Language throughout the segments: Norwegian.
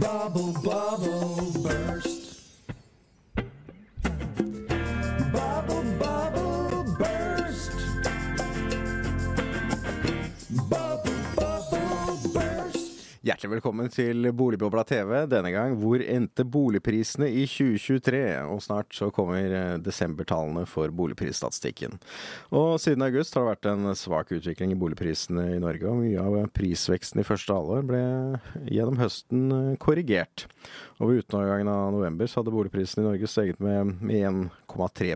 Bubble, bubble, burst. Hjertelig velkommen til Boligbobla TV. Denne gang hvor endte boligprisene i 2023? Og snart så kommer eh, desembertallene for boligprisstatistikken. Og siden august har det vært en svak utvikling i boligprisene i Norge, og mye av prisveksten i første halvår ble gjennom høsten eh, korrigert. Og ved utgangen av november så hadde boligprisene i Norge steget med, med 1,3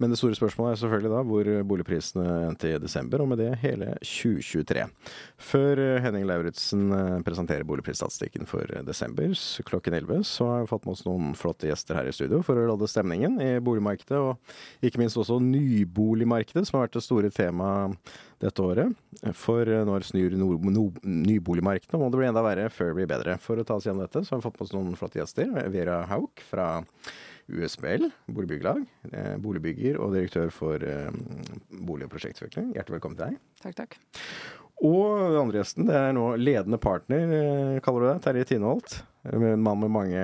men det store spørsmålet er selvfølgelig da hvor boligprisene endte i desember, og med det hele 2023. Før eh, Henning Lauritzen eh, presenterer boligprisstatistikken for eh, desember klokken 11, så har vi fått med oss noen flotte gjester her i studio for å lodde stemningen i boligmarkedet, og ikke minst også nyboligmarkedet, som har vært det store temaet dette året. For når snur nyboligmarkedet, må det bli enda verre før det blir bedre. For å ta oss gjennom dette, så har vi fått med oss noen flotte gjester. Vera Hauk fra USBL, boligbyggelag, eh, boligbygger og direktør for eh, bolig- og prosjektutvikling. Hjertelig velkommen til deg. Takk, takk. Og den andre gjesten, det er nå ledende partner, eh, kaller du deg, Terje Tinholt. En mann med mange,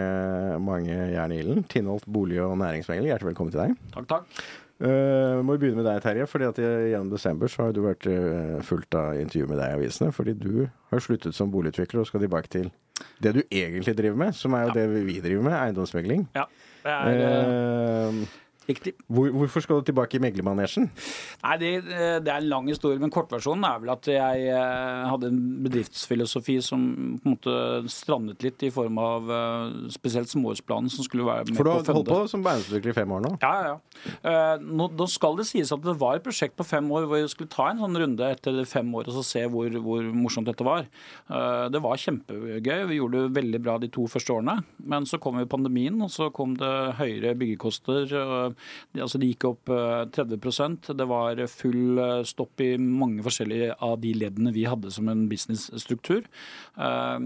mange jern i ilden. Tinholt bolig- og næringsmegler, hjertelig velkommen til deg. Takk, takk. Uh, må vi begynne med deg, Terje. fordi at Gjennom desember så har du vært uh, fulgt av intervju med deg i avisene. Fordi du har sluttet som boligutvikler og skal tilbake til det du egentlig driver med, som er jo det vi driver med, eiendomsmegling. Ja, det er eh, Eh, riktig. hvor, hvorfor skal du tilbake i meglermanesjen? Nei, det, det er en lang historie, men kortversjonen er vel at jeg eh, hadde en bedriftsfilosofi som på en måte strandet litt i form av eh, spesielt småhusplanen som skulle være med For du har holdt på som eiendomsutvikler i fem år nå. Ja, ja. Eh, nå, da skal det sies at det var et prosjekt på fem år hvor vi skulle ta en sånn runde etter fem år og så se hvor, hvor morsomt dette var. Det var kjempegøy. Vi gjorde det veldig bra de to første årene. Men så kom jo pandemien, og så kom det høyere byggekoster. Eh, altså det gikk opp eh, 30 Det var full eh, stopp i mange forskjellige av de leddene vi hadde som en businessstruktur. Eh,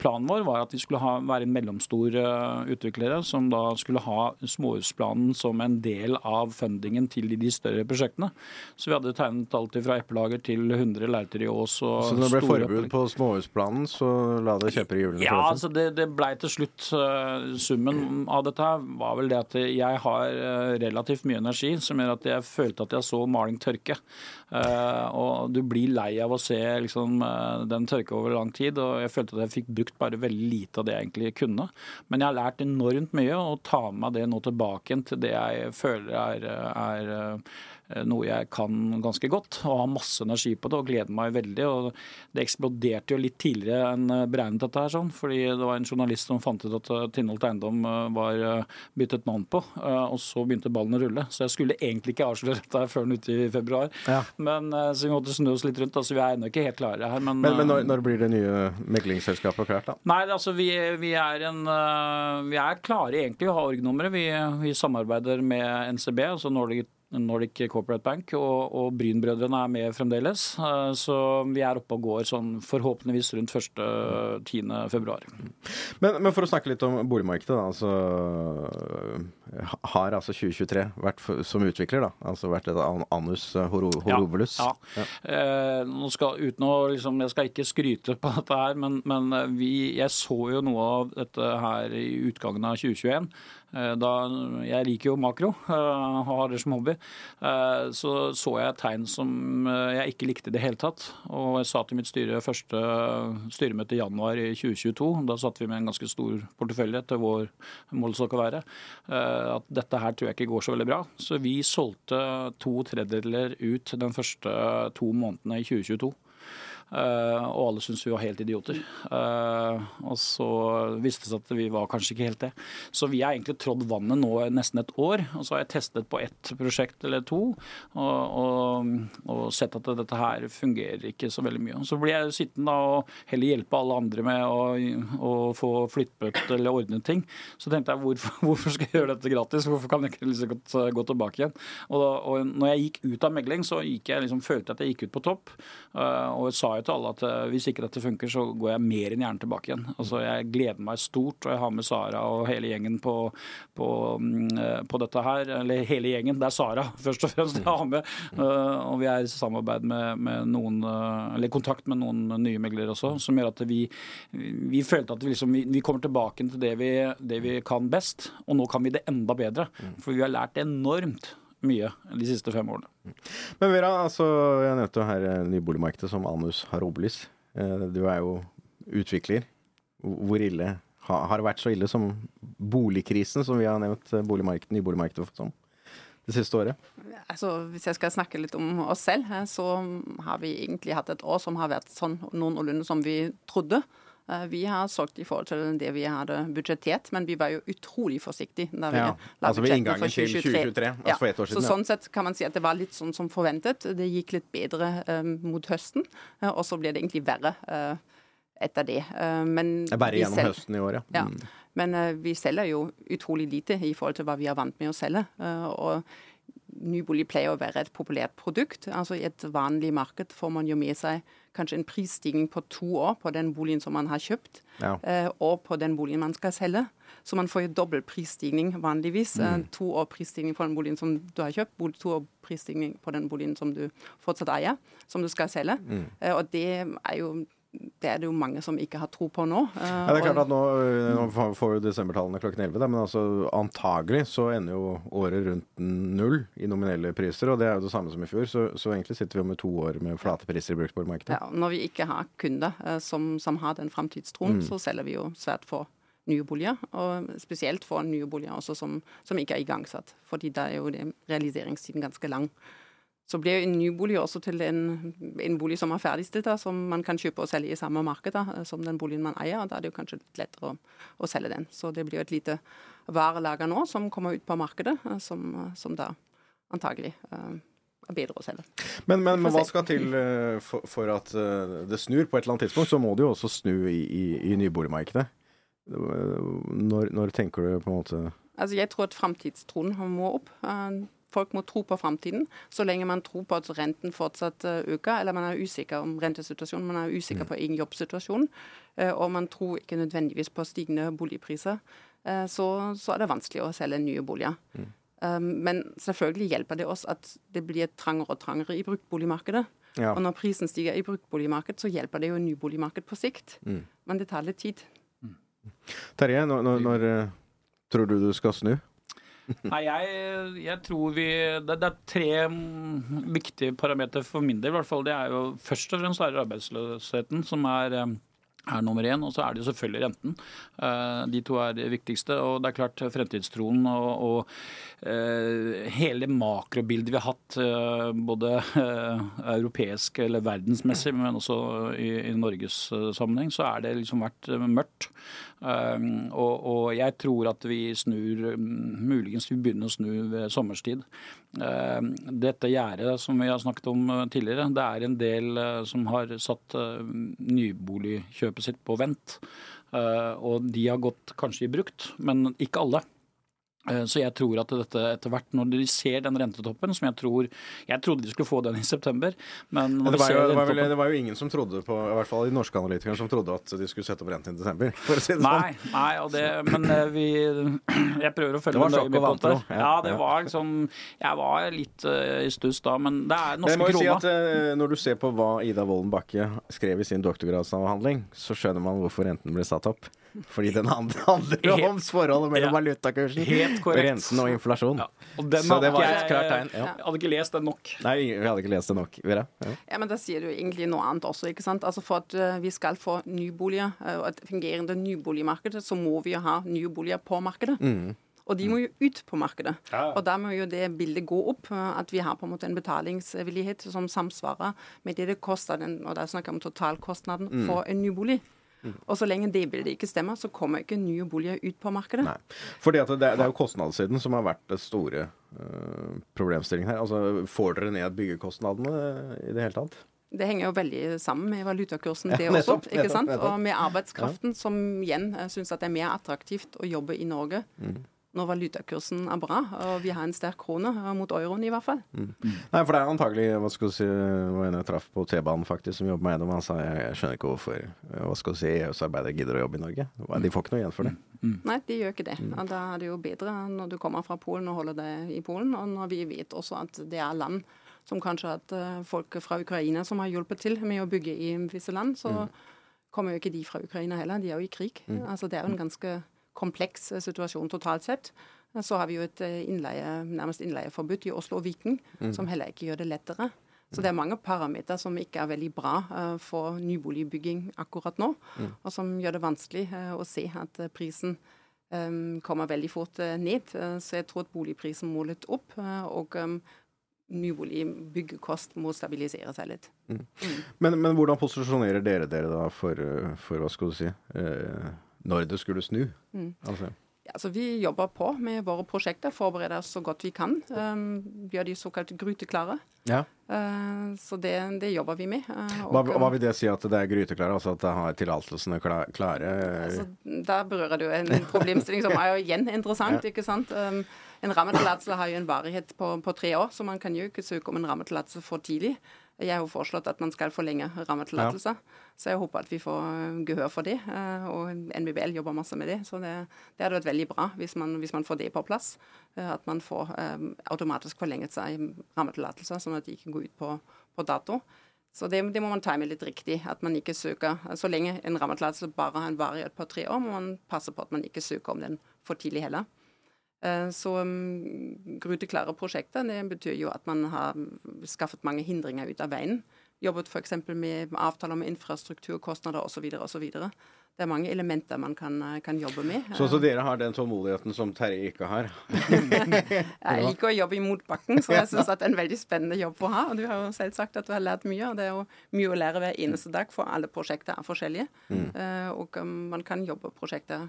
planen vår var at vi skulle ha, være en mellomstor eh, utviklere som da skulle ha småhusplanen som en del av fundingen til de, de større prosjektene. Så vi hadde tegnet alt fra eplelager til 100 lerter i Ås. Så når det ble forbud på småhusplanen, så la det kjøpere i hjulene? Ja, altså det, det blei til slutt eh, Summen av dette her var vel det at jeg har eh, relativt mye energi, som gjør at jeg følte at jeg så maling tørke. Eh, og du blir lei av å se liksom, eh, den tørke over lang tid, og jeg følte at jeg fikk brukt bare veldig lite av det jeg egentlig kunne. Men jeg har lært enormt mye, og tar med meg det nå tilbake igjen til det jeg føler er, er eh, noe jeg kan ganske godt, og har masse energi på det og gleder meg veldig. og Det eksploderte jo litt tidligere enn eh, beregnet dette her, sånn, fordi det var en journalist som fant ut at eh, Tinholt Eiendom eh, var eh, byttet navn på, eh, og så begynte ballen å rulle. Så jeg skulle egentlig ikke avsløre dette her før den ute i februar, Ja. men eh, så vi måtte snu oss litt rundt. altså Vi er ennå ikke helt klare her. Men, Men, men når, eh, når blir det nye meglingsselskapet klart, da? Nei, altså vi, vi, er en, vi er klare egentlig å ha org-nummeret. Vi, vi samarbeider med NCB, altså Nordic, Nordic Corporate Bank, og, og Bryn-brødrene er med fremdeles. Eh, Så vi er oppe og går sånn forhåpentligvis rundt 1.-10. februar. Men, men for å snakke litt om boligmarkedet, da. Altså, har altså 2023 vært som utvikler, da? Altså vært et anus annus Ja. ja. Ja. Eh, skal, uten å, liksom, jeg skal ikke skryte på dette her, men, men vi, jeg så jo noe av dette her i utgangen av 2021. Eh, Da, jeg liker jo makro, og har det som hobby. Eh, Så så jeg tegn som eh, jeg ikke likte i det hele tatt. Og jeg sa til mitt styre første styremøte i januar i 2022, da satt vi med en ganske stor portefølje til vår målestokk å være, eh, at dette her tror jeg ikke går så veldig bra. Så vi solgte to tredjedeler ut den første to månedene i 2022. Eh, og alle syntes vi var helt idioter. Eh, og så viste det seg at vi var kanskje ikke helt det. Så vi har egentlig trådd vannet nå nesten et år. Og så har jeg testet på ett prosjekt eller to og, og, og sett at dette her fungerer ikke så veldig mye. Så blir jeg sittende og heller hjelpe alle andre med å, å få flyttet eller ordnet ting. Så tenkte jeg hvorfor, hvorfor skal jeg gjøre dette gratis? Hvorfor kan jeg ikke liksom godt gå tilbake igjen? Og, da, og når jeg gikk ut av megling, så gikk jeg liksom, følte jeg at jeg gikk ut på topp. eh, og sa jo til alle at eh, hvis ikke dette funker, så går jeg mer enn gjerne tilbake igjen. Altså, Jeg gleder meg stort, og jeg har med Sara og hele gjengen på, på, mm, eh, på dette her. Eller hele gjengen, det er Sara først og fremst jeg har med. Eh, og vi er i samarbeid med, med noen, eller kontakt med noen nye meglere også, som gjør at vi, vi følte at vi, liksom, vi, vi kommer tilbake til det vi, det vi kan best. Og nå kan vi det enda bedre. For vi har lært enormt mye de siste fem årene. Men Vera, altså, jeg nevnte jo her eh, nyboligmarkedet som Anus Harobelis. Eh, Du er jo utvikler. Hvor ille har det vært så ille som boligkrisen, som vi har nevnt boligmarkedet, nyboligmarkedet som det siste året? Altså, Hvis jeg skal snakke litt om oss selv, eh, så har vi egentlig hatt et år som har vært sånn noenlunde som vi trodde. Eh, Vi har solgt i forhold til det vi hadde budsjettert, men vi var jo utrolig forsiktige da vi Ja, la altså budsjettene for 2023. 2023, altså for ett år siden, Så sånn sett kan man si at det var litt sånn som forventet. Det gikk litt bedre um, mot høsten, eh, og så ble det egentlig verre Uh, etter det. Uh, men Bare gjennom selv- høsten i år, ja. ja. Mm. Men uh, vi selger jo utrolig lite i forhold til hva vi er vant med å selge. Og nybolig pleier å være et populært produkt. Altså I et vanlig marked får man jo med seg kanskje en prisstigning på to år på den boligen som man har kjøpt, Ja. eh, og på den boligen man skal selge. Så man får jo dobbel prisstigning vanligvis. Eh, Mm. To år prisstigning på den boligen som du har kjøpt, to år prisstigning på den boligen som du fortsatt eier, som du skal selge. Mm. Eh, og det er jo det er det jo mange som ikke har tro på nå. Eh, Ja, det er klart at Nå, øh, nå får- jo desembertallene klokken 11, da, men altså, antagelig så ender jo året rundt null i nominelle priser. og Det er jo det samme som i fjor, så, så egentlig sitter vi med to år med flate priser i bruktboligmarkedet. Ja, når vi ikke har kunder eh, som, som har den framtidstroen, så selger vi jo svært få nye boliger. Og spesielt for nye boliger også som, som ikke er igangsatt. Fordi da er jo realiseringstiden ganske lang. Så blir jo en ny bolig også til en, en bolig som er ferdigstilt, som man kan kjøpe og selge i samme marked eh, som den boligen man eier. og Da er det jo kanskje litt lettere å, å selge den. Så det blir jo et lite varelager nå som kommer ut på markedet, eh, som, som da antagelig uh, er bedre å selge. Men, men, men hva skal til øh, for, for at det snur på et eller annet tidspunkt? Så må det jo også snu i, i, i nyboligmarkedet. Når, når tenker du på en måte Altså, jeg tror at framtidstroen må opp. Folk må tro på framtiden. Så lenge man tror på at renten fortsatt eh, øker, eller man er usikker om rentesituasjonen, man er usikker på egen jobbsituasjon, eh, og man tror ikke nødvendigvis på stigende boligpriser, eh, så, så er det vanskelig å selge nye boliger. Mm. Men selvfølgelig hjelper det oss at det blir trangere og trangere i bruktboligmarkedet. Ja. Og når prisen stiger i bruktboligmarkedet, så hjelper det jo nyboligmarked på sikt. Men det tar litt tid. Terje, når, når, når tror du du skal snu? Nei, jeg, jeg tror vi det, det er tre viktige parametere for min del. i hvert fall. Det er jo Først og fremst arbeidsløsheten som er, eh, er nummer én. Og så er det jo selvfølgelig renten. Eh, De to er det viktigste. Og det er klart fremtidstroen og, og eh, hele makrobildet vi har hatt, både europeisk eller verdensmessig, men også i, i Norges sammenheng, så er det liksom vært mørkt. Um, og, og jeg tror at vi snur um, Muligens vi begynner å snu ved sommerstid. Um, dette gjerdet som vi har snakket om uh, tidligere, det er en del uh, som har satt uh, nyboligkjøpet sitt på vent. Og de har gått kanskje i brukt, men ikke alle. Uh, Så jeg tror at dette etter hvert, når de ser den rentetoppen, som jeg tror Jeg trodde de skulle få den i september, men Det var, jo, det, var vel, det var jo ingen som trodde på, i hvert fall de norske analytikerne, som trodde at de skulle sette opp renten i desember. For å si det sånn. Nei, nei og det, men eh, vi Jeg prøver å følge var nøye med på det. ja. Det var liksom Jeg var litt uh, i stuss da, men det er Men jeg må norske jo si at uh, Når du ser på hva Ida Wolden Bakke skrev i sin doktorgradsavhandling, så skjønner man hvorfor renten ble satt opp. Fordi den handler om forholdet mellom Ja. valutakursen, Helt korrekt. renten og inflasjon. Ja, og den Så det var et klart tegn. Ja. Jeg hadde ikke lest den nok. Nei, vi hadde ikke lest det nok. Vera? Ja. Ja, men Da sier du egentlig noe annet også. ikke sant? Altså For at eh, vi skal få nyboliger eh, og et fungerende nyboligmarked, så må vi jo ha nye boliger på markedet. Og de må jo ut på markedet. Ja. Og da må jo det bildet gå opp. eh, At vi har på en måte en betalingsvillighet som samsvarer med det det koster, den, og da snakker jeg om totalkostnaden for en ny bolig. Og så lenge det bildet ikke stemmer, så kommer ikke nye boliger ut på markedet. Nei. Fordi at det, det er jo kostnadssiden som har vært det store uh, problemstillingen her. Altså, Får dere ned byggekostnadene i det hele tatt? Det henger jo veldig sammen med valutakursen, Ja, det også. ikke sant? nettopp, nettopp. Og med arbeidskraften, som igjen syns at det er mer attraktivt å jobbe i Norge når valutakursen er bra og vi har en sterk krone eh, mot euroen i hvert fall. Nei, for det er antagelig hva skal du si, var en jeg traff på T-banen faktisk, som jobber med eiendom. Han sa jeg, jeg skjønner ikke hvorfor hva skal du si, EØS-arbeidere gidder å jobbe i Norge. De får ikke noe igjen for det. Nei, de gjør ikke det. Og Da er det jo bedre når du kommer fra Polen og holder det i Polen. Og når vi vet også at det er land som kanskje har eh, folk fra Ukraina som har hjulpet til med å bygge i visse land, så kommer jo ikke de fra Ukraina heller. De er jo i krig. Altså Det er jo en ganske kompleks eh, situasjon totalt sett. Så har vi jo et eh, innleie, nærmest innleieforbud i Oslo og Viken, som heller ikke gjør det lettere. Så det er mange parametere som ikke er veldig bra eh, for nyboligbygging akkurat nå, og som gjør det vanskelig å se at prisen kommer veldig fort ned. Så jeg tror at boligprisen må litt opp, og nyboligbyggekost må stabilisere seg litt. Men, men hvordan posisjonerer dere dere da for, for hva skal du si, når det skulle snu? Altså, Ja, altså, Vi jobber på med våre prosjekter, forbereder oss så godt vi kan. Um, gjør de såkalt gryteklare. ja. Uh, så det, det jobber vi med. Uh, Hva, og, hva vil det si at det er gryteklare? Altså at det har tillatelsene kla- klare? Altså, der berører du en problemstilling som er jo igjen interessant. ikke sant? Um, en rammetillatelse har jo en varighet på, på tre år, så man kan jo ikke søke om en rammetillatelse for tidlig. Jeg har foreslått at man skal forlenge rammetillatelse, så jeg håper at vi får uh, gehør for det. Uh, og NBBL jobber masse med det, så det, det hadde vært veldig bra hvis man, hvis man får det på plass. uh, At man får um, automatisk forlenget seg rammetillatelser, sånn at de ikke går ut på, på dato. Så det, det må man time litt riktig. At man ikke søker Så lenge en rammetillatelse bare har en varighet på tre år, må man passe på at man ikke søker om den for tidlig heller. Eh, Så um, gruteklare prosjekter det betyr jo at man har skaffet mange hindringer ut av veien. Jobbet f.eks. med avtaler om infrastrukturkostnader osv. osv. Det er mange elementer man kan, eh, kan jobbe med. Så, så dere har den tålmodigheten som Terje ikke har? Jeg liker å jobbe i motbakken, så jeg syns det er en veldig spennende jobb å ha. Og du har jo selv sagt at du har lært mye, og det er jo mye å lære hver eneste dag, for alle prosjekter er forskjellige. Mm. og um, man kan jobbe prosjekter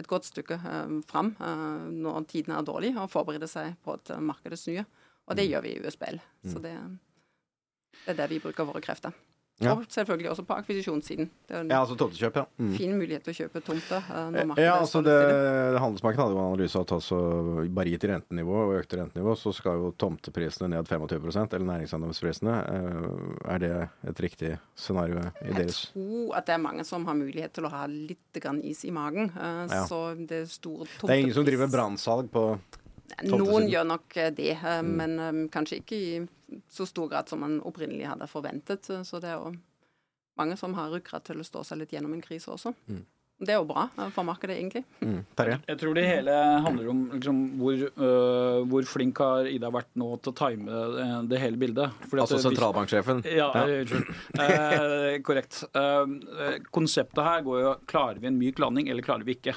et godt stykke um, fram eh, når tiden er dårlig, og forberede seg på at markedet snur. Og det gjør vi i USBL. Så det, det er der vi bruker våre krefter. Ja. Og selvfølgelig også på akvisisjonssiden. Ja, altså tomtekjøp, ja. Mm. fin mulighet til å kjøpe tomter eh, Ja, altså det. Handelsmarkedet hadde jo en analyse at altså, bare gitt rentenivå og økte rentenivå, så skal jo tomteprisene ned 25% eller næringseiendomsprisene. Eh, Er det et riktig scenario i Jeg deres tror at det er mange som har mulighet til å ha litt grann is i magen. Så Ja. Det store Det er ingen som driver brannsalg på Noen gjør nok eh, det, eh, Mm. men eh, kanskje ikke i så stor grad som man opprinnelig hadde forventet. eh, Så det er jo mange som har ryggrad til å stå seg litt gjennom en krise også. Mm. Det er jo bra eh, for markedet, egentlig. mm. Terje? Jeg tror det hele handler om liksom, hvor, øh, hvor flink har Ida vært nå til å time øh, det hele bildet. Fordi Altså at, sentralbanksjefen? Ja, unnskyld. Eh, korrekt. Eh, konseptet her går jo klarer vi en myk landing, eller klarer vi ikke.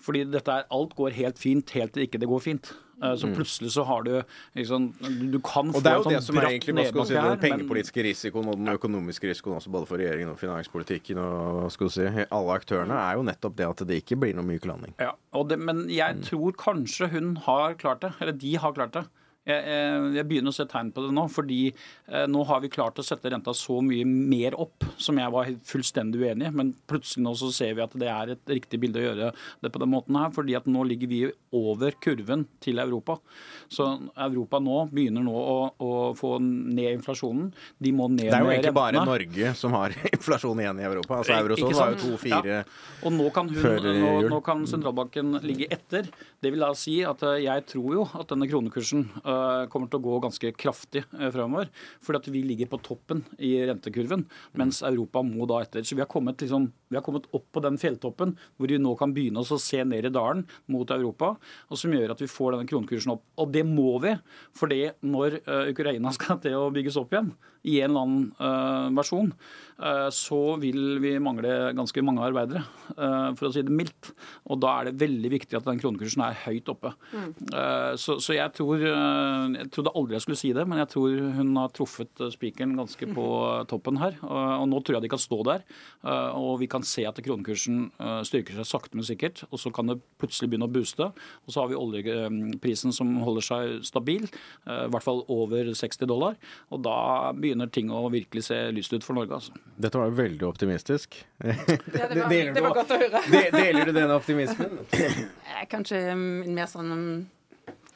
Fordi dette er, alt går helt fint helt til ikke det går fint. Eh, så plutselig så har du liksom Du, kan Mm. Og få det er jo en sånn det som er bratt egentlig hva skal du si, den pengepolitiske risikoen og den økonomiske risikoen også både for regjeringen og finanspolitikken og hva skal du si, alle aktørene, er jo nettopp det at det ikke blir noe myk landing. Ja, og det, men jeg Mm. tror kanskje hun har klart det. Eller de har klart det. Jeg, jeg, jeg begynner å se tegn på det nå, fordi eh, nå har vi klart å sette renta så mye mer opp, som jeg var fullstendig uenig i. Men plutselig nå så ser vi at det er et riktig bilde å gjøre det på den måten her. fordi at nå ligger vi over kurven til Europa. Så Europa nå begynner nå å, å få ned inflasjonen. De må ned Det er jo med egentlig bare. Norge som har inflasjon igjen i Europa. Altså Eurosonen har jo sant? to-fire Ja. Og nå kan, hun, nå, nå kan sentralbanken ligge etter. Det vil da si at eh, jeg tror jo at denne kronekursen eh, kommer til å gå ganske kraftig uh, fremover. Fordi at vi ligger på toppen i rentekurven, mens Europa må da etter. Så vi har kommet, liksom, vi har kommet opp på den fjelltoppen hvor vi nå kan begynne oss å se ned i dalen mot Europa, og som gjør at vi får denne kronekursen opp. Og det må vi, for når eh, Ukraina skal til å bygges opp igjen i en eller annen uh, versjon, uh, så vil vi mangle ganske mange arbeidere, uh, for å si det mildt. Og da er det veldig viktig at den kronekursen er høyt oppe. Eh, så, så jeg tror Jeg trodde aldri jeg skulle si det, men jeg tror hun har truffet spikeren ganske på toppen her. Og, nå tror jeg de kan stå der, og vi kan se at kronekursen styrker seg sakte, men sikkert. Og så kan det plutselig begynne å booste. Og så har vi oljeprisen som holder seg stabil, i hvert fall over 60 dollar. Og da begynner begynner ting å virkelig se lyst ut for Norge. altså. Dette var jo veldig optimistisk. Ja, det, var, Deler det var godt å høre. De- Deler du den optimismen? Kanskje mer sånn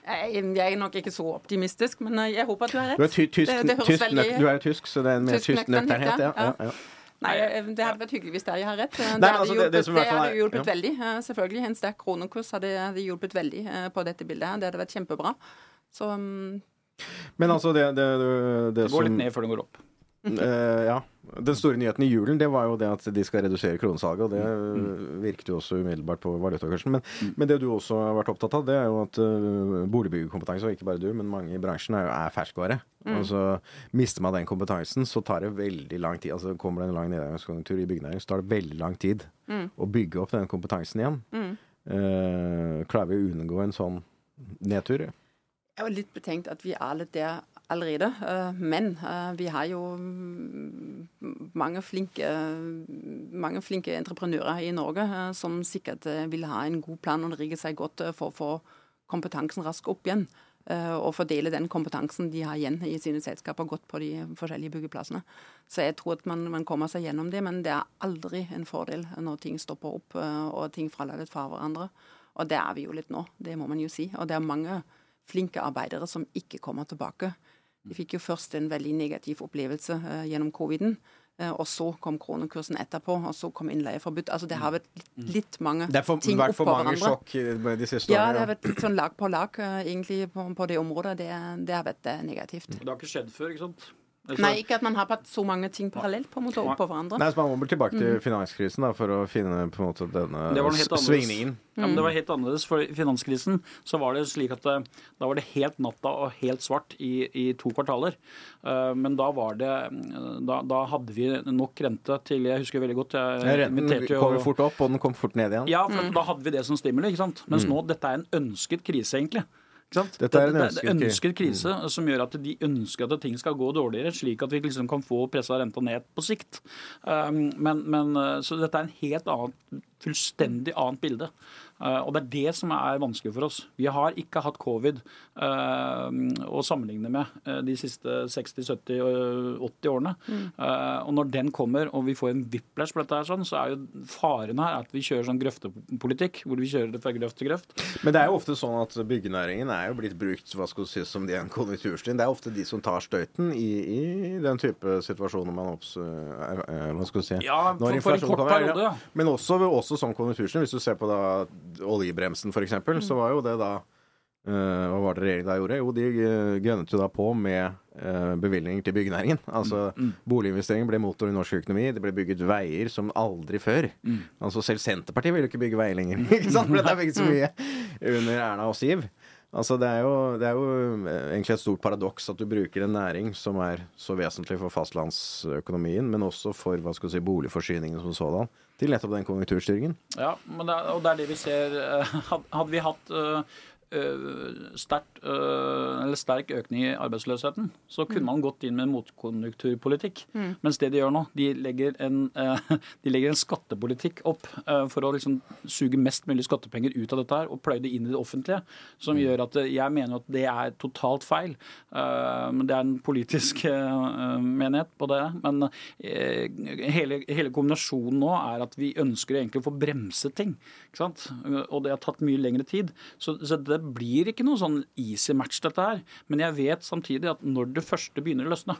jeg, er nok ikke så optimistisk, men jeg håper at du har rett. Du er, ty tysk, Det- det tysk, veldig- du er tysk, så det er en mer Tysk nøkternhet. Ja, ja. ja, ja. Nei, eh, det hadde vært hyggelig hvis dere har rett. Det Nei, altså, hadde hjulpet, det hadde er- hjulpet ja. veldig. Eh, Selvfølgelig, en sterk kronekurs hadde, hadde hjulpet veldig eh, på dette bildet. her. Det hadde vært kjempebra. Så mm, Men altså, det, det, det, det går går litt ned før det går opp. Eh, ja. Den store nyheten i julen det var jo det at de skal redusere kronesalget. Og det Mm. virket jo også umiddelbart på valutakursen. Men, men det du også har vært opptatt av, det er jo at uh, boligbyggekompetanse, og ikke bare du, men mange i bransjen, er, jo- er ferskvare. Mm. Og så mister man den kompetansen, så tar det veldig lang tid. Altså Kommer det en lang nedgangskonjunktur i byggenæringen, så tar det veldig lang tid å bygge opp den kompetansen igjen. Eh, klarer vi å unngå en sånn nedtur? Jeg jo litt betenkt at vi er litt der allerede. eh, Men eh, vi har jo mm, mange flinke, mange flinke entreprenører i Norge som sikkert vil ha en god plan og rigge seg godt for å få kompetansen raskt opp igjen. Og fordele den kompetansen de har igjen i sine selskaper, godt på de forskjellige byggeplassene. Så jeg tror at man, man kommer seg gjennom det, men det er aldri en fordel når ting stopper opp og ting litt fra hverandre. Og det er vi jo litt nå, det må man jo si. Og det er mange flinke arbeidere som ikke kommer tilbake. Vi fikk jo først en veldig negativ opplevelse eh, gjennom coviden. eh, og så kom kronekursen etterpå, og så kom innleieforbud. Altså det har vært litt, litt mange oppå hverandre. Det har vært for mange hverandre. sjokk de siste årene? Ja, det har vært litt sånn lag på lag eh, egentlig på, på det området. Det, det har vært eh, negativt. Det har ikke skjedd før, ikke sant? Altså, Nei, ikke at man har hatt så mange ting parallelt på en måte oppå hverandre. Nei, så Man må vel tilbake til finanskrisen da, for å finne på en måte denne Det var helt svingningen. Ja, men det var helt annerledes. For i finanskrisen så var det slik at eh, da var det helt natta og helt svart i, i to kvartaler. Eh, Men da var det eh, da, da hadde vi nok rente til Jeg husker veldig godt jeg Ja, Renten inviterte jo- kom jo fort opp, og den kom fort ned igjen. Ja, for da hadde vi det som stimuli. ikke sant? Mens nå, dette er en ønsket krise, egentlig. Dette er en Det- det- ønsket det er ønsket krise som gjør at de ønsker at ting skal gå dårligere, slik at vi liksom kan få pressa renta ned på sikt. Um, men, men, uh, så dette er en helt annet, fullstendig annet bilde. Uh, og det er det som er vanskelig for oss. Vi har ikke hatt covid uh, å sammenligne med uh, de siste 60, 70, 80 årene. Mm. og når den kommer, og vi får en whiplash på dette, her, sånn, så er jo faren her at vi kjører sånn grøftepolitikk, hvor vi kjører det fra grøft til grøft. Men det er jo ofte sånn at byggenæringen er jo blitt brukt hva skal du si, som de en konjunkturstien. Det er ofte de som tar støyten i, i den type situasjoner man opps... Hva skal du si? Ja, for, for en kort periode, ja. Men også, også som konjunkturstien. Hvis du ser på da oljebremsen f.eks., eksempel så var jo det da Uh, Hva var det regjeringen da gjorde? Jo, de uh, gønnet jo da på med uh, bevilgninger til byggenæringen. Altså boliginvesteringen ble motor i norsk økonomi. Det ble bygget veier som aldri før. Altså Selv Senterpartiet ville ikke bygge veier lenger. ikke sant? For det er bygget så mye under Erna og Siv. Altså det er, jo, det er jo eh, egentlig et stort paradoks at du bruker en næring som er så vesentlig for fastlandsøkonomien, men også for hva skal du si, boligforsyningen som sådan, til nettopp den konjunkturstyringen. Ja, det og det er det vi ser. eh, Hadde vi hatt eh, sterkt, eh, eller sterk økning i arbeidsløsheten, så kunne man gått inn med motkonjunkturpolitikk. Mens det de gjør nå, de legger en, eh, de legger en skattepolitikk opp for å liksom suge mest mulig skattepenger ut av dette her og pløye det inn i det offentlige. Som gjør at jeg mener at det er totalt feil. Men det er en politisk menighet på det. Men hele, hele kombinasjonen nå er at vi ønsker egentlig å få bremset ting. Ikke sant? Og det har tatt mye lengre tid. Så, så det blir ikke noe sånn easy match, dette her. Men jeg vet samtidig at når det første begynner å løsne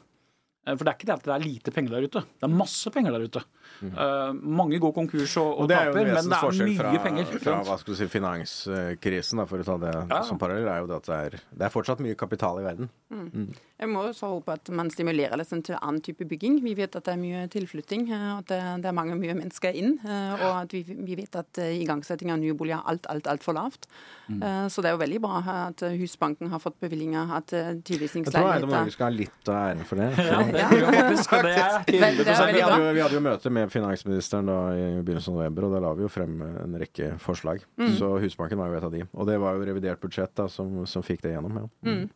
For det er ikke det at det er lite penger der ute. Det er masse penger der ute. Eh, mange går konkurs og, og, er taper, men det er mye fra, penger. fra hva skal du si, finanskrisen, da, for å ta det Ja. som parallell, er jo det at det er, det er fortsatt mye kapital i verden. Jeg må også håpe at man stimulerer liksom til annen type bygging. Vi vet at det er mye tilflytting, eh, at det, det er mange mye mennesker inn. eh, Og at vi, vi vet at eh, igangsetting av nye boliger er alt, alt, altfor lavt. Eh, Så det er jo veldig bra at eh, Husbanken har fått bevilgninger, at tilvisningsleiligheter Jeg tror Eide Norge skal ha litt av æren for det. Ja, det faktisk. Det er Vel, 100 Vi hadde, jo, vi hadde jo møte med finansministeren da i begynnelsen av november, og da la vi jo frem en rekke forslag. Så Husbanken var jo et av de. Og det var jo revidert budsjett da, som, som fikk det gjennom. Ja.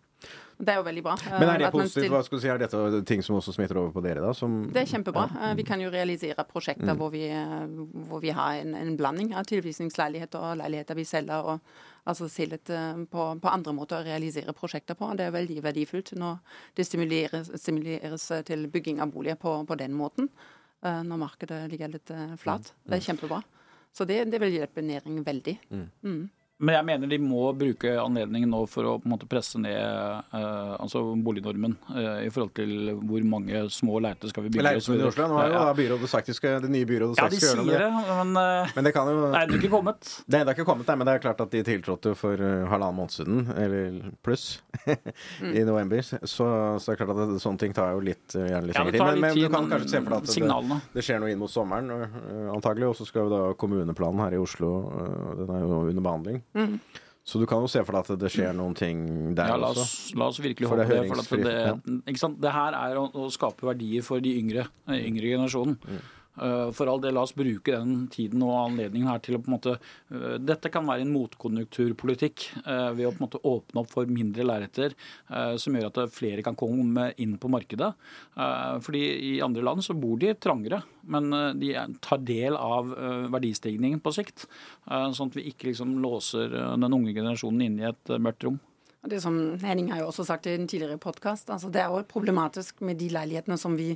Det er jo veldig bra. eh, Men er det positivt? Hva skal du si, Er dette ting som også smitter over på dere, da? Som, Det er kjempebra. Ja. Vi kan jo realisere prosjekter Mm. hvor, vi, eh, hvor vi har en, en blanding av tilvisningsleiligheter og leiligheter vi selger. og altså si litt eh, på, på andre måter å realisere prosjekter på. Det er veldig verdifullt når det stimuleres, stimuleres eh, til bygging av boliger på, på den måten. eh, Når markedet ligger litt flat. Mm. Det er kjempebra. Så det, det vil hjelpe næringen veldig. Men jeg mener de må bruke anledningen nå for å på en måte presse ned eh, altså bolignormen eh, i forhold til hvor mange små leiligheter skal vi bygge. Leilighetskommunen i Oslo. Nå har jo Ja. byrådet sagt skal, det nye byrådet sagt ja, de skal gjøre det. det, men eh, Men det kan jo Nei, det er ikke kommet. Det er ikke kommet, nei, men det er klart at de tiltrådte for uh, halvannen måned siden, eller pluss, i november. Så, så det er klart at det, sånne ting tar jo litt, uh, gjerne litt lengre tid. Men, men du kan kanskje se for deg at det, det skjer noe inn mot sommeren, antagelig. Og så skal jo da kommuneplanen her i Oslo, den er jo under behandling. Så du kan jo se for deg at det skjer noen ting der Ja, la også. la oss virkelig det håpe det. For det, sant? det her er å, å skape verdier for de yngre, eh, yngre generasjonen. Mm. Eh, For all del, la oss bruke den tiden og anledningen her til å på en måte eh, Dette kan være en motkonjunkturpolitikk eh, ved å på en måte åpne opp for mindre lerreter, som gjør at flere kan komme inn på markedet. Fordi i andre land så bor de trangere, men de tar del av verdistigningen på sikt. Sånn at vi ikke liksom låser den unge generasjonen inn i et mørkt rom. Det som Henning har jo også sagt i en tidligere podkast, altså det er jo problematisk med de leilighetene som vi,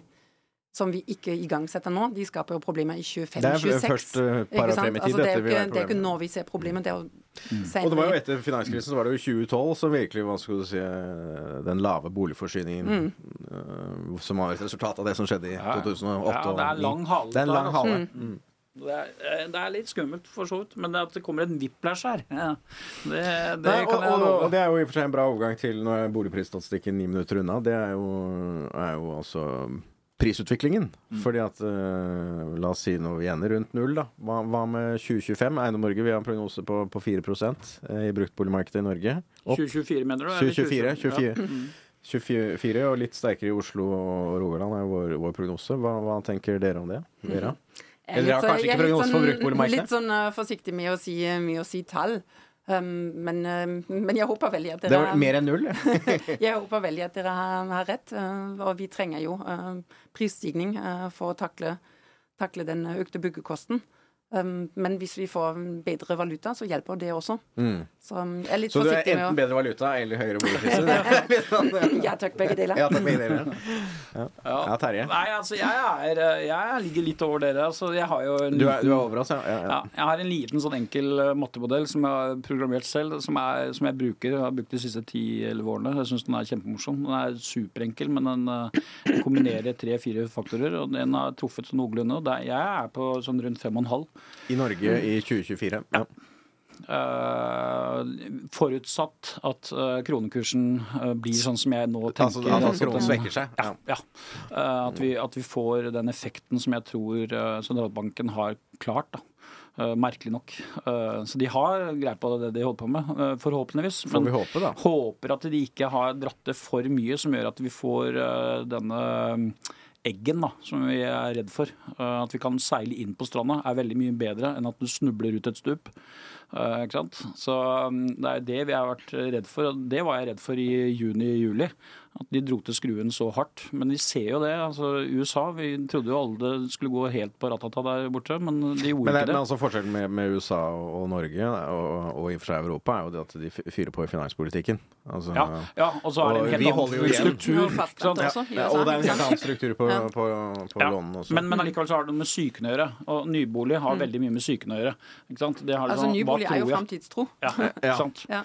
som vi ikke igangsetter nå. De skaper jo problemer i 25-26. Det er først, et par år frem i tid Altså, det, er ikke, det er ikke nå vi ser problemet, det er jo Og senere. det var jo etter finanskrisen, så var det jo 2012 som virkelig, hva skal du si, uh, den lave boligforsyningen uh, som var et resultat av det som skjedde i 2008 Ja, det er lang hale. Det er en lang altså. hale. Mm. Det er, eh, det er litt skummelt, for så vidt, men det at det kommer en whiplash her, ja, det, det Nei, kan og, jeg love. og det er jo i og for seg en bra overgang til når boligprisstatistikken ni minutter unna. Det er jo, er jo altså prisutviklingen. Mm. Fordi at uh, La oss si noe vi ender rundt null, da. Hva, hva med 2025? Eiendom Norge, vi har en prognose på, på 4 eh, i bruktboligmarkedet i Norge. Opp 2024, mener du? 2024, 2024, 2025? 24. Ja. Mm. 24 og litt sterkere i Oslo og Rogaland er vår, vår prognose. Hva, hva tenker dere om det? Vera? Jeg er Eller dere har kanskje ikke prognose for sånn- bruktboligmarkedet? Litt sånn uh, forsiktig med å si, med å si tall. Men, men jeg håper veldig at Det er var mer enn null. Jeg håper veldig at dere har, har rett. eh, og vi trenger jo prisstigning eh, for å takle, takle den økte byggekosten. Um, men hvis vi får bedre valuta, så hjelper det også. Så um, jeg er litt Mm. Så du er enten med å bedre valuta eller høyere boligpriser? Er sånn, Ja takk, begge deler. Ja, takk, begge deler. Ja. ja, Terje. Nei, altså, jeg, er, eh, jeg ligger litt over dere. Altså, jeg har jo en Du er, du er over oss, ja? ja, ja. Ja, jeg har en liten sånn enkel eh, mattemodell som jeg har programmert selv, som, er, som jeg bruker. Jeg har brukt de siste 10-11 årene. Jeg syns den er kjempemorsom. Den er superenkel, men den eh, kombinerer tre-fire faktorer, og den har truffet noenlunde. Jeg er på sånn rundt 5,5. I Norge i 2024. Ja. Uh, forutsatt at uh, kronekursen uh, blir sånn som jeg nå tenker. Altså, altså at altså, kronen den- svekker seg? Ja. ja. Eh, at, vi, at vi får den effekten som jeg tror sentralbanken har klart. da. Uh, merkelig nok. Uh, så de har greie på det de holder på med, uh, forhåpentligvis. Men håpe, håper at de ikke har dratt det for mye, som gjør at vi får denne eggen da, som vi er redd for. Eh, at vi kan seile inn på stranda er veldig mye bedre enn at du snubler ut et stup. Eh? Så mm, det er det vi har vært redd for. og Det var jeg redd for i juni-juli. At de dro til skruen så hardt. Men vi ser jo det. altså USA, vi trodde jo alle det skulle gå helt på ratata der borte, men de gjorde Men, det, men altså forskjellen med, med USA og, Norge, og, og i og for seg Europa, er jo det at de fyrer på i finanspolitikken. Altså, Ja, ja, og så er det en helt vi holder jo annen struktur. Og ikke ja, og det er en helt annen struktur på, på, på Ja, lånene også. Men, men allikevel så har det noe med psyken å gjøre. Og nybolig har veldig mye med psyken å gjøre. Ikke sant? Det har Altså, sånn, ny er jo framtidstro. Ja, Ja. ikke sant? Ja.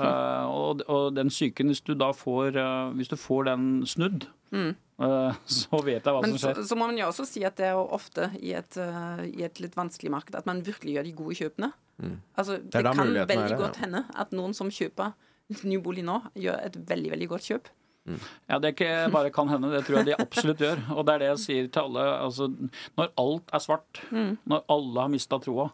Eh, og, og den psyken, hvis du da får, uh, hvis du får den snudd, eh, så vet jeg hva Men som skjer. så må man jo også si at det er jo ofte i et, eh, i et litt vanskelig marked at man virkelig gjør de gode kjøpene. Altså, det, Mm. er kan veldig godt ja. hende at noen som kjøper ny bolig nå, gjør et veldig, veldig godt kjøp. Ja, Det er ikke bare kan hende, det tror jeg de absolutt gjør. Og det er det jeg sier til alle. Altså, når alt er svart, når alle har mista troa,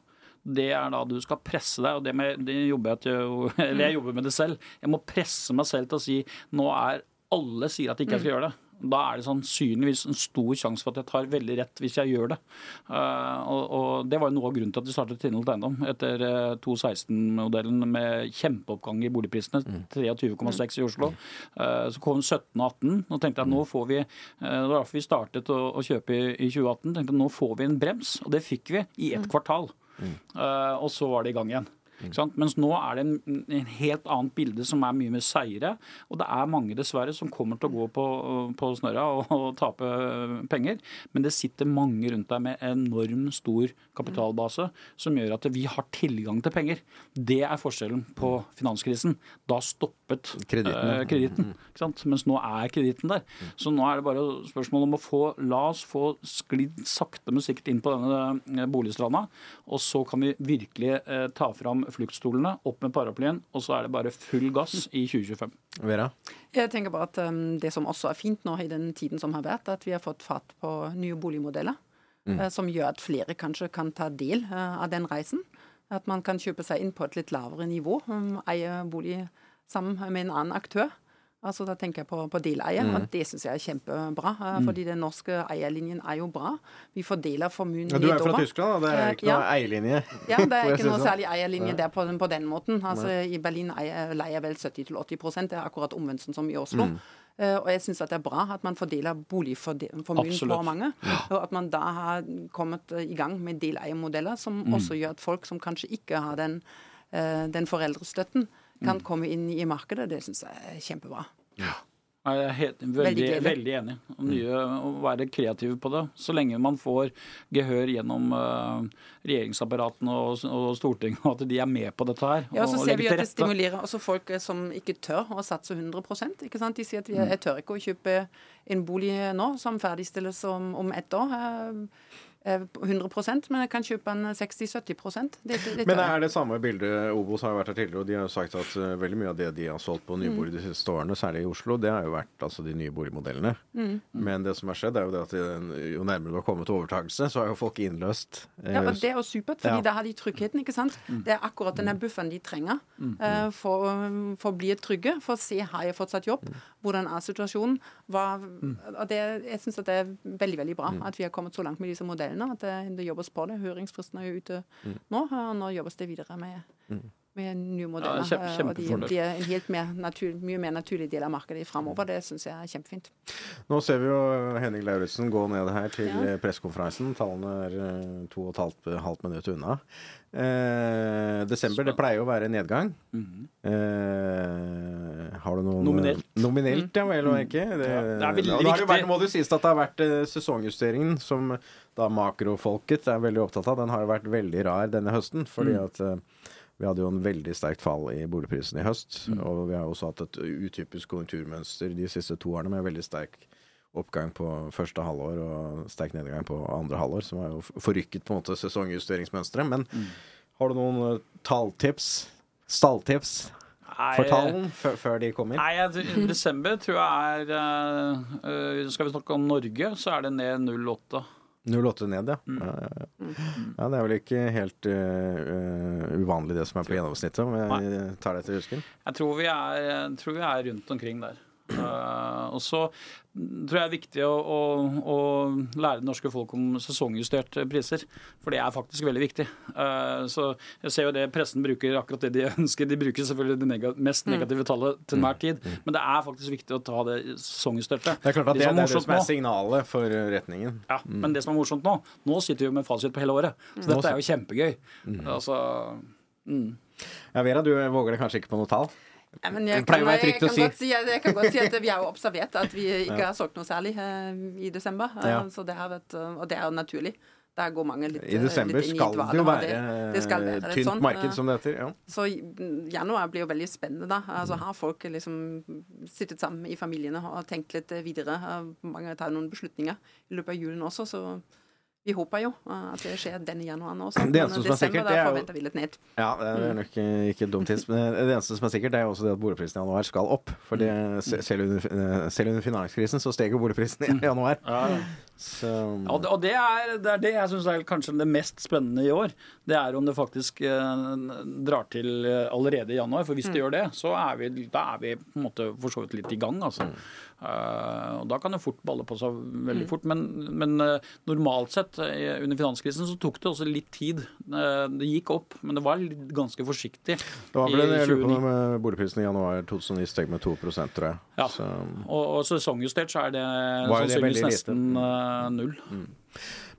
det er da du skal presse deg, og det, med, det jobber jeg til Eller jeg jobber med det selv. Jeg må presse meg selv til å si nå er alle sier at ikke jeg skal gjøre det. Da er det sannsynligvis en stor sjanse for at jeg tar veldig rett hvis jeg gjør det. Eh, og, og Det var jo noe av grunnen til at vi startet Tindholt Eiendom etter eh, 216-modellen med kjempeoppgang i boligprisene, 23,6 i Oslo. Eh, så kom 17 og 18. Nå tenkte jeg nå får vi, eh, Det var derfor vi startet å, å kjøpe i, i 2018. tenkte jeg, Nå får vi en brems, og det fikk vi i ett kvartal. Eh, og så var det i gang igjen. Mens nå er det en, en helt annet bilde som er mye mer seire. Og det er mange dessverre som kommer til å gå på, på snørra og, og tape penger. Men det sitter mange rundt deg med enorm stor kapitalbase som gjør at vi har tilgang til penger. Det er forskjellen på finanskrisen. Da stoppet Kreditten, eh, kreditten. Mens nå er kreditten der. Så nå er det bare spørsmål om å få La oss få sklidd sakte, men sikkert inn på denne eh, boligstranda. Og så kan vi virkelig eh, ta fram fluktstolene, opp med paraplyen, og så er det bare full gass i 2025. Vera? Jeg tenker bare at um, Det som også er fint nå i den tiden som har vært, at vi har fått fatt på nye boligmodeller. eh, som gjør at flere kanskje kan ta del uh, av den reisen. At man kan kjøpe seg inn på et litt lavere nivå. Um, eie bolig sammen med en annen aktør. Altså Da tenker jeg på, på deleie, og det syns jeg er kjempebra. eh, Fordi den norske eierlinjen er jo bra. Vi fordeler formuen Ja, du er fra. Tyskland, da. Det er Eh, ikke noe ja. eierlinje. Ja, det er ikke noe sånn? særlig eierlinje der på, på den måten. Altså, I Berlin eier, leier vel 70-80% Det er akkurat omvendt som i Oslo. Mm. Uh, og jeg syns det er bra at man fordeler boligformuen på mange. mange. Og at man da har kommet i gang med deleiermodeller som Mm. også gjør at folk som kanskje ikke har den, uh, den foreldrestøtten, Mm. Kan komme inn i markedet. Det syns jeg er kjempebra. Ja. Jeg er helt, veldig, Veldig veldig, enig. Og Nye, å være kreativ på det. Så lenge man får gehør gjennom uh, regjeringsapparatene og, og Stortinget, og at de er med på dette her. Ja, og så og ser vi at det stimulerer også folk eh, som ikke tør å satse 100% ikke sant? De sier at vi, Mm. jeg tør ikke å kjøpe en bolig nå som ferdigstilles om, om ett år. Eh, eh, 100% men jeg kan kjøpe en 60-70 det, det, det Men er det samme bildet Obos har jo vært her tidligere, og de har jo sagt at eh, veldig mye av det de har solgt på nybolig de siste årene, særlig i Oslo, det har jo vært altså, de nye boligmodellene. Men det som har skjedd, er jo det at jo nærmere du har kommet til overtakelse, så har jo folk innløst. eh, Ja, og Det er jo supert, fordi Ja. da har de tryggheten. ikke sant? Det er akkurat denne bufferen de trenger eh, for, for å bli trygge. For å se har jeg fortsatt jobb, hvordan er situasjonen. Hva, og det, jeg syns det er veldig veldig bra at vi har kommet så langt med disse modellene. At det, det jobbes på det. Høringsfristen er jo ute nå, og nå jobbes det videre med, med nye modeller. kjempe- eh, og de blir en helt mer natur, mye mer naturlig del av markedet framover. Det syns jeg er kjempefint. Nå ser vi jo Henning Lauritzen gå ned her til Ja. eh, pressekonferansen. Tallene er eh, to og et halvt, halvt minutt unna. Eh, desember, det pleier jo å være nedgang. Eh, har du noen Nominelt. Nominelt, ja vel og ikke. Det, Ja, det er veldig og nå har det jo viktig. vært, må det sies at det har vært eh, sesongjusteringen som da makrofolket er veldig opptatt av. Den har jo vært veldig rar denne høsten. fordi at eh, vi hadde jo en veldig sterkt fall i boligprisen i høst. Og vi har også hatt et utypisk konjunkturmønster de siste to årene med veldig sterk oppgang på første halvår og sterk nedgang på andre halvår, som har jo forrykket på en måte sesongjusteringsmønsteret. Men har du noen eh, talltips, stalltips for tallene før, de kommer? Nei, tror- Desember tror jeg er eh, eh, Skal vi snakke om Norge, så er det ned 0,8. 08 ned, ja. Ja, ja, ja. ja. Det er vel ikke helt eh, uvanlig det som er på gjennomsnittet, om jeg tar det etter husken. Jeg tror vi er, tror vi er rundt omkring der. Eh, og så tror jeg det er viktig å, å, å lære det norske folk om sesongjusterte priser. For det er faktisk veldig viktig. Eh, så jeg ser jo det pressen bruker akkurat det de ønsker. De bruker selvfølgelig det nega mest negative tallet til enhver tid. Men det er faktisk viktig å ta det sesongjusterte. Det er klart at det, det er det som er signalet for retningen. Ja, Men det som er morsomt nå, nå sitter vi jo med fasit på hele året. Så dette er jo kjempegøy. Altså, Ja, Vera, du våger det kanskje ikke på noe tall? Ja, men jeg, kan, jeg, kan si. si jeg kan godt si at vi har jo observert at vi ikke har solgt noe særlig eh, i desember. eh, Ja. Så det har vært, eh, og det er jo naturlig. Der går mange litt, I eh, desember litt skal et det jo være, det skal være tynt sånn, marked, som det heter. Ja. Så mm, januar blir jo veldig spennende da. Altså Har folk liksom sittet sammen i familiene og tenkt litt videre. Mange tar noen beslutninger i løpet av julen også, så vi håper jo eh, at det skjer denne januaren også. Det Men eneste som er sikkert, det er jo-. Ja, det er nok eh, ikke et dumt tips. Men det eneste som er sikkert, det er jo også det at boligprisen i januar skal opp. For det, selv, under, eh, selv under finanskrisen så steg jo boligprisen i januar. Så Ja, og det, og det, er, det er det jeg syns er kanskje det mest spennende i år. Det er om det faktisk eh, drar til allerede i januar. For hvis det gjør det, så er vi, da er vi på en måte for så vidt litt i gang. Altså. Eh, og Da kan det fort balle på seg veldig Mm. fort. Men, men eh, normalt sett eh, under finanskrisen så tok det også litt tid. Det gikk opp, men det var ganske forsiktig. Det var vel jeg lurer på 2009. med boligprisen i januar 2009 steg med 2 tror jeg. Ja. Så, Og, og sesongjustert så er det sannsynligvis nesten uh, null.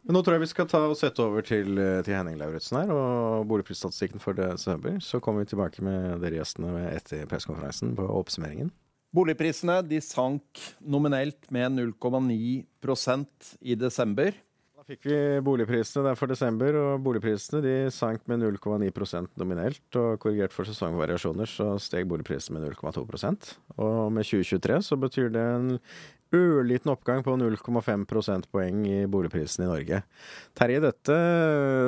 men nå tror jeg vi skal ta og sette over til, til Henning Lauritzen her, og boligprisstatistikken for desember. Så kommer vi tilbake med dere gjestene etter pressekonferansen på oppsummeringen. Boligprisene de sank nominelt med 0,9% i desember. Da fikk vi boligprisene der for desember, og boligprisene de sank med 0,9% nominelt. Og korrigert for sesongvariasjoner så steg boligprisen med 0,2% Og med 2023 så betyr det en ørliten oppgang på 0,5 prosentpoeng i boligprisen i Norge. Terje, dette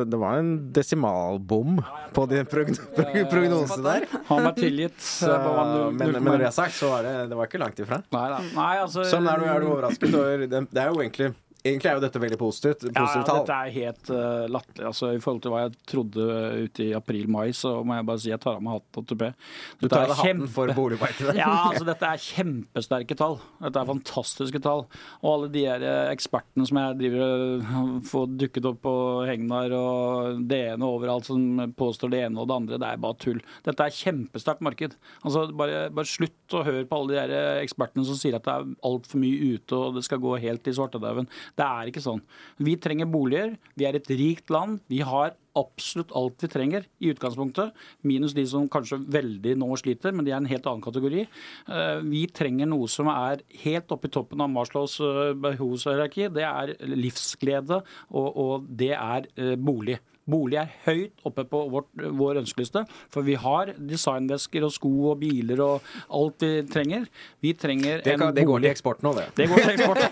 Det var en desimalbom på din progn prognose der. Han var tilgitt. Men, men når det er sagt, så var det, det var ikke langt ifra. Nei, da. Nei, altså Sånn er du, er du overrasket over det, det er jo egentlig Egentlig er jo dette veldig positivt. Ja, ja, dette er helt uh, latterlig. Altså, I forhold til hva jeg trodde ute i april-mai, så må jeg bare si jeg tar av meg hatten og tupé. Du tar av deg hatten for boligmarkedet. Ja, altså dette er kjempesterke tall. Dette er fantastiske tall. Og alle de her eh, ekspertene som jeg driver og får dukket opp på Hegnar og det ene overalt som påstår det ene og det andre, det er bare tull. Dette er kjempesterkt marked. Altså bare, bare slutt å høre på alle de her eh, ekspertene som sier at det er altfor mye ute og det skal gå helt i svartedauden. Det er ikke sånn. Vi trenger boliger. Vi er et rikt land. Vi har absolutt alt vi trenger i utgangspunktet, minus de som kanskje veldig nå sliter, men de er en helt annen kategori. Eh, Vi trenger noe som er helt oppe i toppen av Marslows eh, behovshierarki. Det er livsglede, og, og det er eh, bolig. Bolig er høyt oppe på vårt, vår ønskeliste, for vi har designvesker og sko og biler og alt vi trenger. Vi trenger Det, en kan, det går til eksport nå, det. Det går til eksport.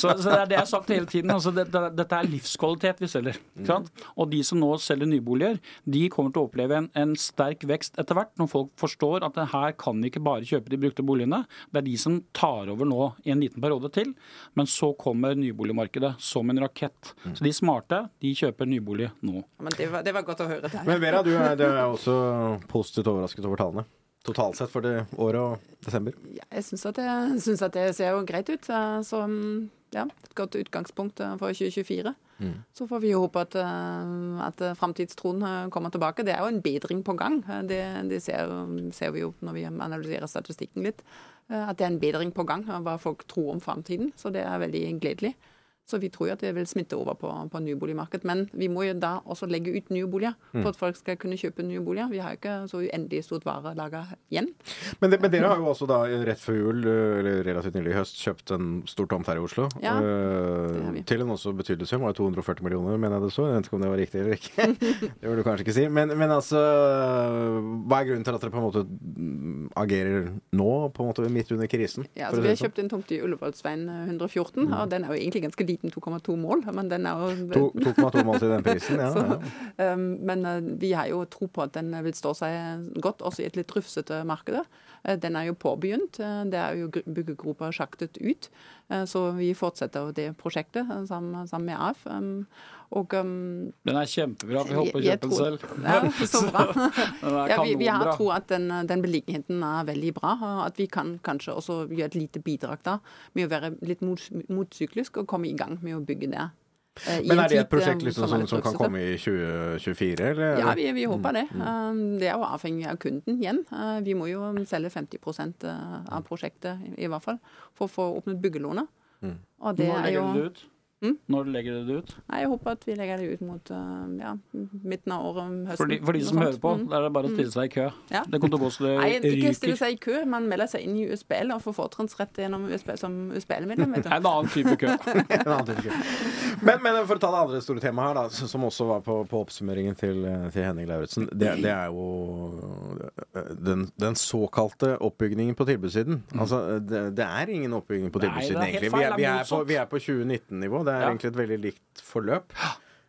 så, så det er det jeg har sagt hele tiden. Altså, dette, dette er livskvalitet vi selger. Mm. Sant? Og de som nå selger nyboliger, de kommer til å oppleve en, en sterk vekst etter hvert, når folk forstår at her kan vi ikke bare kjøpe de brukte boligene. Det er de som tar over nå i en liten periode til. Men så kommer nyboligmarkedet som en rakett. Så de smarte, de kjøper nybolig nå. Men det var, det var godt å høre. Det. Men Vera, du er, du er også positivt overrasket over tallene. Totalt sett for det året og desember. Ja, jeg syns at, synes at det ser jo greit ut. Så mm, ja, et godt utgangspunkt eh, for 2024. Så får vi jo håpe at, eh, at eh, framtidstroen kommer tilbake. Det er jo en bedring på gang. Det, det ser, ser vi jo når vi analyserer statistikken litt. At det er en bedring på gang, hva folk tror om framtiden. Så det er veldig gledelig. Så vi tror jo at det vil smitte over på, på nyboligmarkedet. Men vi må jo da også legge ut nye boliger for at folk skal kunne kjøpe nye boliger. Vi har jo ikke så uendelig stort varelager igjen. Men, det, men dere har jo også da rett før jul, eller relativt nylig i høst, kjøpt en stor tomt her i Oslo. Ja, vi. til en også betydelig sum. Var det 240 millioner, mener jeg det så. Jeg vet ikke om det var riktig eller ikke. det vil du kanskje ikke si. Men, men altså, hva er grunnen til at dere på en måte mm, agerer nå, på en måte midt under krisen? Ja, altså Vi har sånn? kjøpt en tomt i Ullevålsveien eh, 114, og den er jo egentlig ganske liten, 2,2 mål. Men den er jo 2,2 mål til den prisen, ja. ja. Um, Men eh, vi har jo tro på at den vil stå seg godt også i et litt rufsete marked. Eh, Den er jo påbegynt. Eh, Det er jo byggegropa sjaktet ut. Eh, Så vi fortsetter det prosjektet eh, sammen, sammen med AF. Um, Og um, Den er kjempebra. Vi håper å kjøpe den selv. Ja, så bra. Ja, vi, vi har tro at den, den beliggenheten er veldig bra. At vi kan kanskje også gjøre et lite bidrag da, med å være litt mot, motsyklisk og komme i gang med å bygge det. Eh, Men er det et prosjekt eh, liksom, som, som kan komme i 2024, eller? Ja, vi, vi håper det. Mm. Um, Det er jo avhengig av kunden igjen. Uh, Vi må jo selge 50% av prosjektet, i i hvert fall, for å få åpnet byggelånet. Mm. Og det Når er jo det ut? Mm? Når legger du det ut? Nei, Jeg håper at vi legger det ut mot uh, ja, midten av året, høsten. For de, for de som hører på, Mm. da er det bare å stille seg i kø. Ja. Det kommer til å gå så det Nei, ikke stille seg i kø, man melder seg inn i USBL og får fortrinnsrett gjennom USBL som USBL-medlem. en annen type kø. En annen type kul. men, men for å ta det andre store temaet her, da, som også var på, på oppsummeringen til, til Henning Lauritzen, det, det er jo den, den såkalte oppbyggingen på tilbudssiden. Altså, det, det er ingen oppbygging på tilbudssiden, egentlig. Vi er, er vi er på, vi er på 2019-nivå. Det er Ja. egentlig et veldig likt forløp.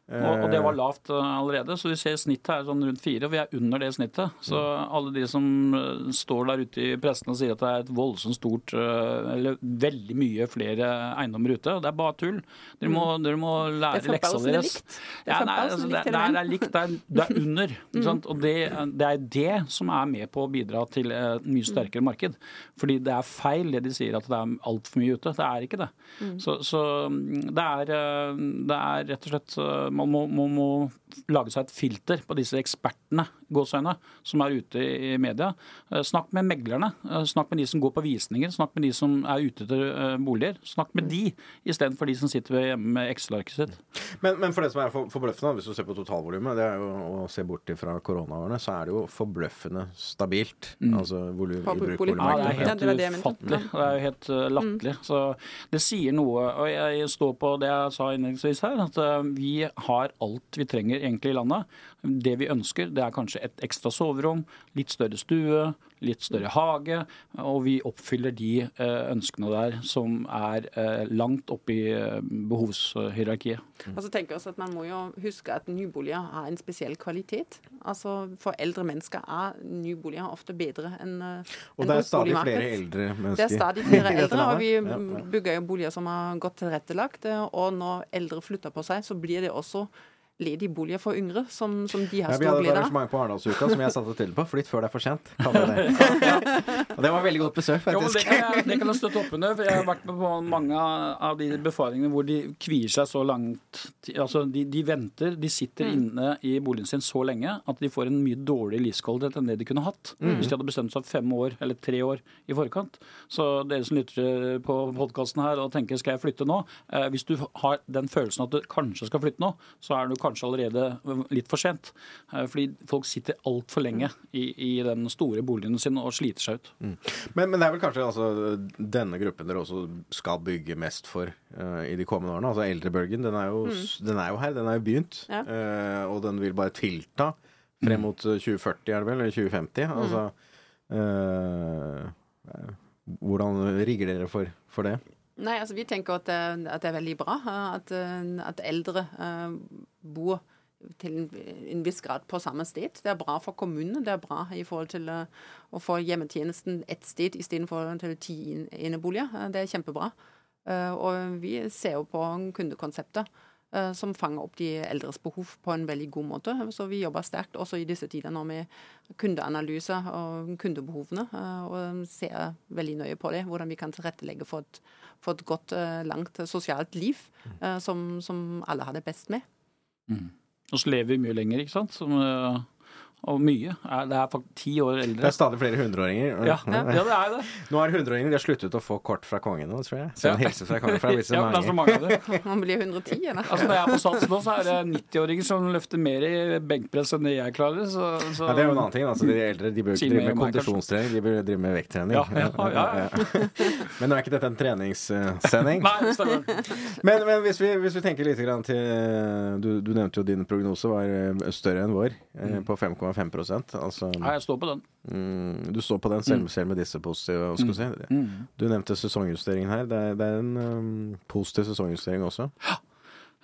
Og, og det var lavt eh, allerede, så vi ser snittet er sånn rundt fire, og vi er under det snittet. Så alle de som eh, står der ute i pressen og sier at det er et voldsomt stort eh, Eller veldig mye flere eiendommer ute, og det er bare tull. Dere må, dere må lære er leksa deres. Det er altså, likt det, er, det er er, er under. Og det, det er det som er med på å bidra til et mye sterkere marked. Fordi det er feil det de sier at det er altfor mye ute. Det er ikke det. Så, så det, er, eh, det er rett og slett eh, Man må, må, må lage seg et filter på disse ekspertene gåsøgne, som er ute i media. Eh, Snakk med meglerne. eh, Snakk med de som går på visninger. Snakk med de som er ute etter eh, boliger. Snakk med de istedenfor de som sitter hjemme med Excel-arket sitt. Men, men for det som er forbløffende, hvis du ser på totalvolumet, det er jo å se bort fra koronaårene, så er det jo forbløffende stabilt. Altså volum i bolig- Ja, det er helt det ufattelig. Det er jo helt uh, latterlig. Så det sier noe. Og jeg står på det jeg sa innledningsvis her, at vi har alt vi trenger egentlig i landet. Det vi ønsker, det er kanskje et ekstra soverom, litt større stue, litt større hage. Og vi oppfyller de uh, ønskene der som er uh, langt oppe i uh, behovshierarkiet. Og så tenker jeg også at Man må jo huske at nyboliger har en spesiell kvalitet. Altså For eldre mennesker er nyboliger ofte bedre enn eh, Og det er stadig flere eldre mennesker. Det er stadig flere eldre, og vi bygger jo boliger som er godt tilrettelagt. eh, Og når eldre flytter på seg, så blir det også ledige boliger for yngre, som, som de har Ja, vi stor hadde et glede av. arrangement på Arendalsuka som jeg satte til på. Flytt før det er for sent. kaller jeg det. Og det var veldig godt besøk, Jo, det, faktisk. kan jeg, det kan jeg støtte opp under. for Jeg har vært med på mange av de befaringene hvor de kvier seg så langt Altså, de, de venter. De sitter inne i boligen sin så lenge at de får en mye dårligere livskvalitet enn det de kunne hatt hvis de hadde bestemt seg fem år eller tre år i forkant. Så dere som lytter på podkasten her og tenker skal jeg flytte nå eh, Hvis du har den følelsen at du kanskje skal flytte nå, så er du kanskje allerede litt for sent. Eh, fordi folk sitter altfor lenge i, i den store boligen sin og sliter seg ut. Men, men det er vel kanskje altså, denne gruppen dere også skal bygge mest for uh, i de kommende årene. Altså eldrebølgen. Den er jo, den er jo her, den er jo begynt. Ja. Uh, og den vil bare tilta frem mot eh, 2040, er det vel? Eller 2050. Altså eh, eh, Hvordan rigger dere for, for det? Nei, altså Vi tenker at det, at det er veldig bra at, at eldre bor til en, viss grad på samme sted. Det er bra for kommunene. Det er bra i forhold til eh, å få hjemmetjenesten ett sted istedenfor til ti en- eneboliger. Eh, Det er kjempebra. Eh, Og vi ser jo på kundekonseptet som fanger opp de eldres behov på en veldig god måte. Så vi jobber sterkt også i disse tider nå med kundeanalyse og kundebehovene. eh, Og ser veldig nøye på det, hvordan vi kan tilrettelegge for et, for et godt, langt sosialt liv som, som alle har det best med. Og så lever vi mye lenger, ikke sant? Som, øh, og mye. Det er faktisk ti år eldre. Det er stadig flere hundreåringer. Ja, ja, det er det. Nå er hundreåringer de har sluttet å få kort fra kongen nå, tror jeg. Så Ja. hilser fra kongen Ja, det er så mange. av det. Man blir 110, eller? Altså, når jeg er på Sats nå, så er det 90-åringer som løfter mer i benkpress enn det jeg klarer. Så, så Ja, det er jo en annen ting. Altså, de eldre de bør ikke drive med kondisjonstrening, de bør drive med vekttrening. Ja, ja, ja, ja. Men nå er ikke dette en treningssending. Nei, stemmer. Men, men hvis, vi, hvis vi tenker litt grann til du, du nevnte jo din prognose var eh, større enn vår, mm. på 5,5 Altså Ja, jeg står på den. mm, Du står på den selv, selv med disse positive Mm. si. Mm. Du nevnte sesongjusteringen her. Det er, det er en um, positiv sesongjustering også.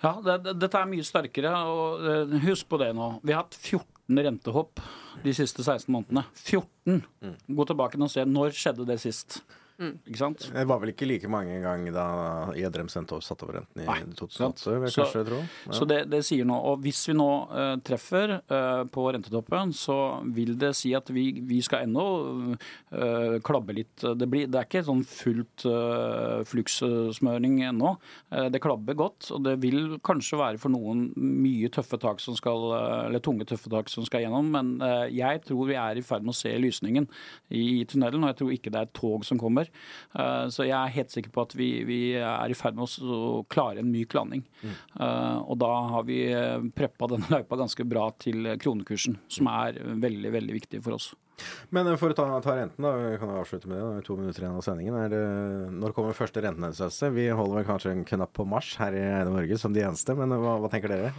Ja, det, det, dette er mye sterkere. og eh, Husk på det nå. Vi har hatt 14 rentehopp de siste 16 månedene. 14! Gå tilbake og se. Når skjedde det sist? Ikke sant? Det var vel ikke like mange ganger da Gjedrem sendte opp satte opp renten i Nei, 2008, vil jeg Så- kanskje tro. Ja. Så det, det sier noe. Og hvis vi nå uh, treffer uh, på rentetoppen, så vil det si at vi, vi skal ennå uh, klabbe litt. Det, blir, det er ikke sånn fullt uh, flukssmøring ennå. Det klabber godt, og det vil kanskje være for noen mye tøffe tak som skal, eller tunge tøffe tak som skal gjennom. Men jeg tror vi er i ferd med å se lysningen i, i tunnelen, og jeg tror ikke det er et tog som kommer. Eh, så jeg er helt sikker på at vi, vi er i ferd med å klare en myk landing. Mm. og da har vi eh, preppa denne løypa ganske bra til kronekursen, som er veldig, veldig viktig for oss. Men eh, for å ta, ta renten, da. Vi kan jo avslutte med det. Er to minutter igjen av sendingen. Er det, når kommer første rentenedsettelse? Vi holder vel kanskje en knapp på mars her i Eide Norge som de eneste, men hva, hva tenker dere?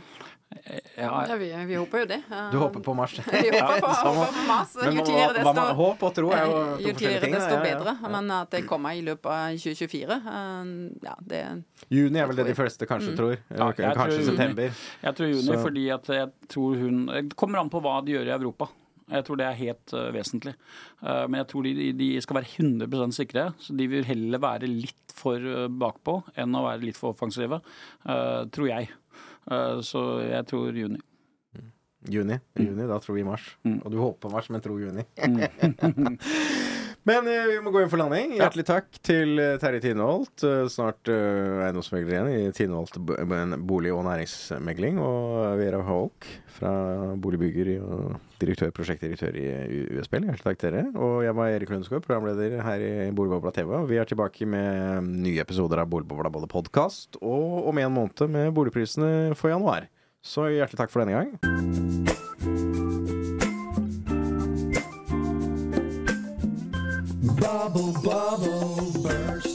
Ja, Ja, vi, vi håper jo det. Du håper på mars? Vi håper på, håper på Mars. Jo hva- tidligere, hva desto Håp og tro er jo to jo forskjellige ting. da. desto bedre. ja, ja. Men at det kommer i løpet av 2024, eh, ja, det Juni er vel det de fleste kanskje tror. Mm. Ja, kanskje tror juni. september. Jeg tror juni, Så- fordi at jeg tror hun Det kommer an på hva de gjør i Europa. Jeg tror det er helt eh, vesentlig. Eh, men jeg tror de, de skal være 100% sikre. Så de vil heller være litt for eh, bakpå enn å være litt for offensive. tror jeg. Så jeg tror juni. Juni. Juni, da tror vi mars. Mm. Og du håper mars, men tror juni. men eh, vi må gå inn for landing. Hjertelig takk til eh, Terje Tineholt. Eh, snart uh, eiendomsmegler igjen i Tineholt bo- en bolig- og næringsmegling. Og Vera Hawk fra Boligbygger og direktør, prosjektdirektør i U- USBL. Hjertelig takk til dere. Og jeg var Erik Lundsgaard, programleder her i Boligbobla TV. Og vi er tilbake med nye episoder av Boligbobla både podkast og om en måned med boligprisene for januar. Så hjertelig takk for denne gang. Bubble, bubble, burst.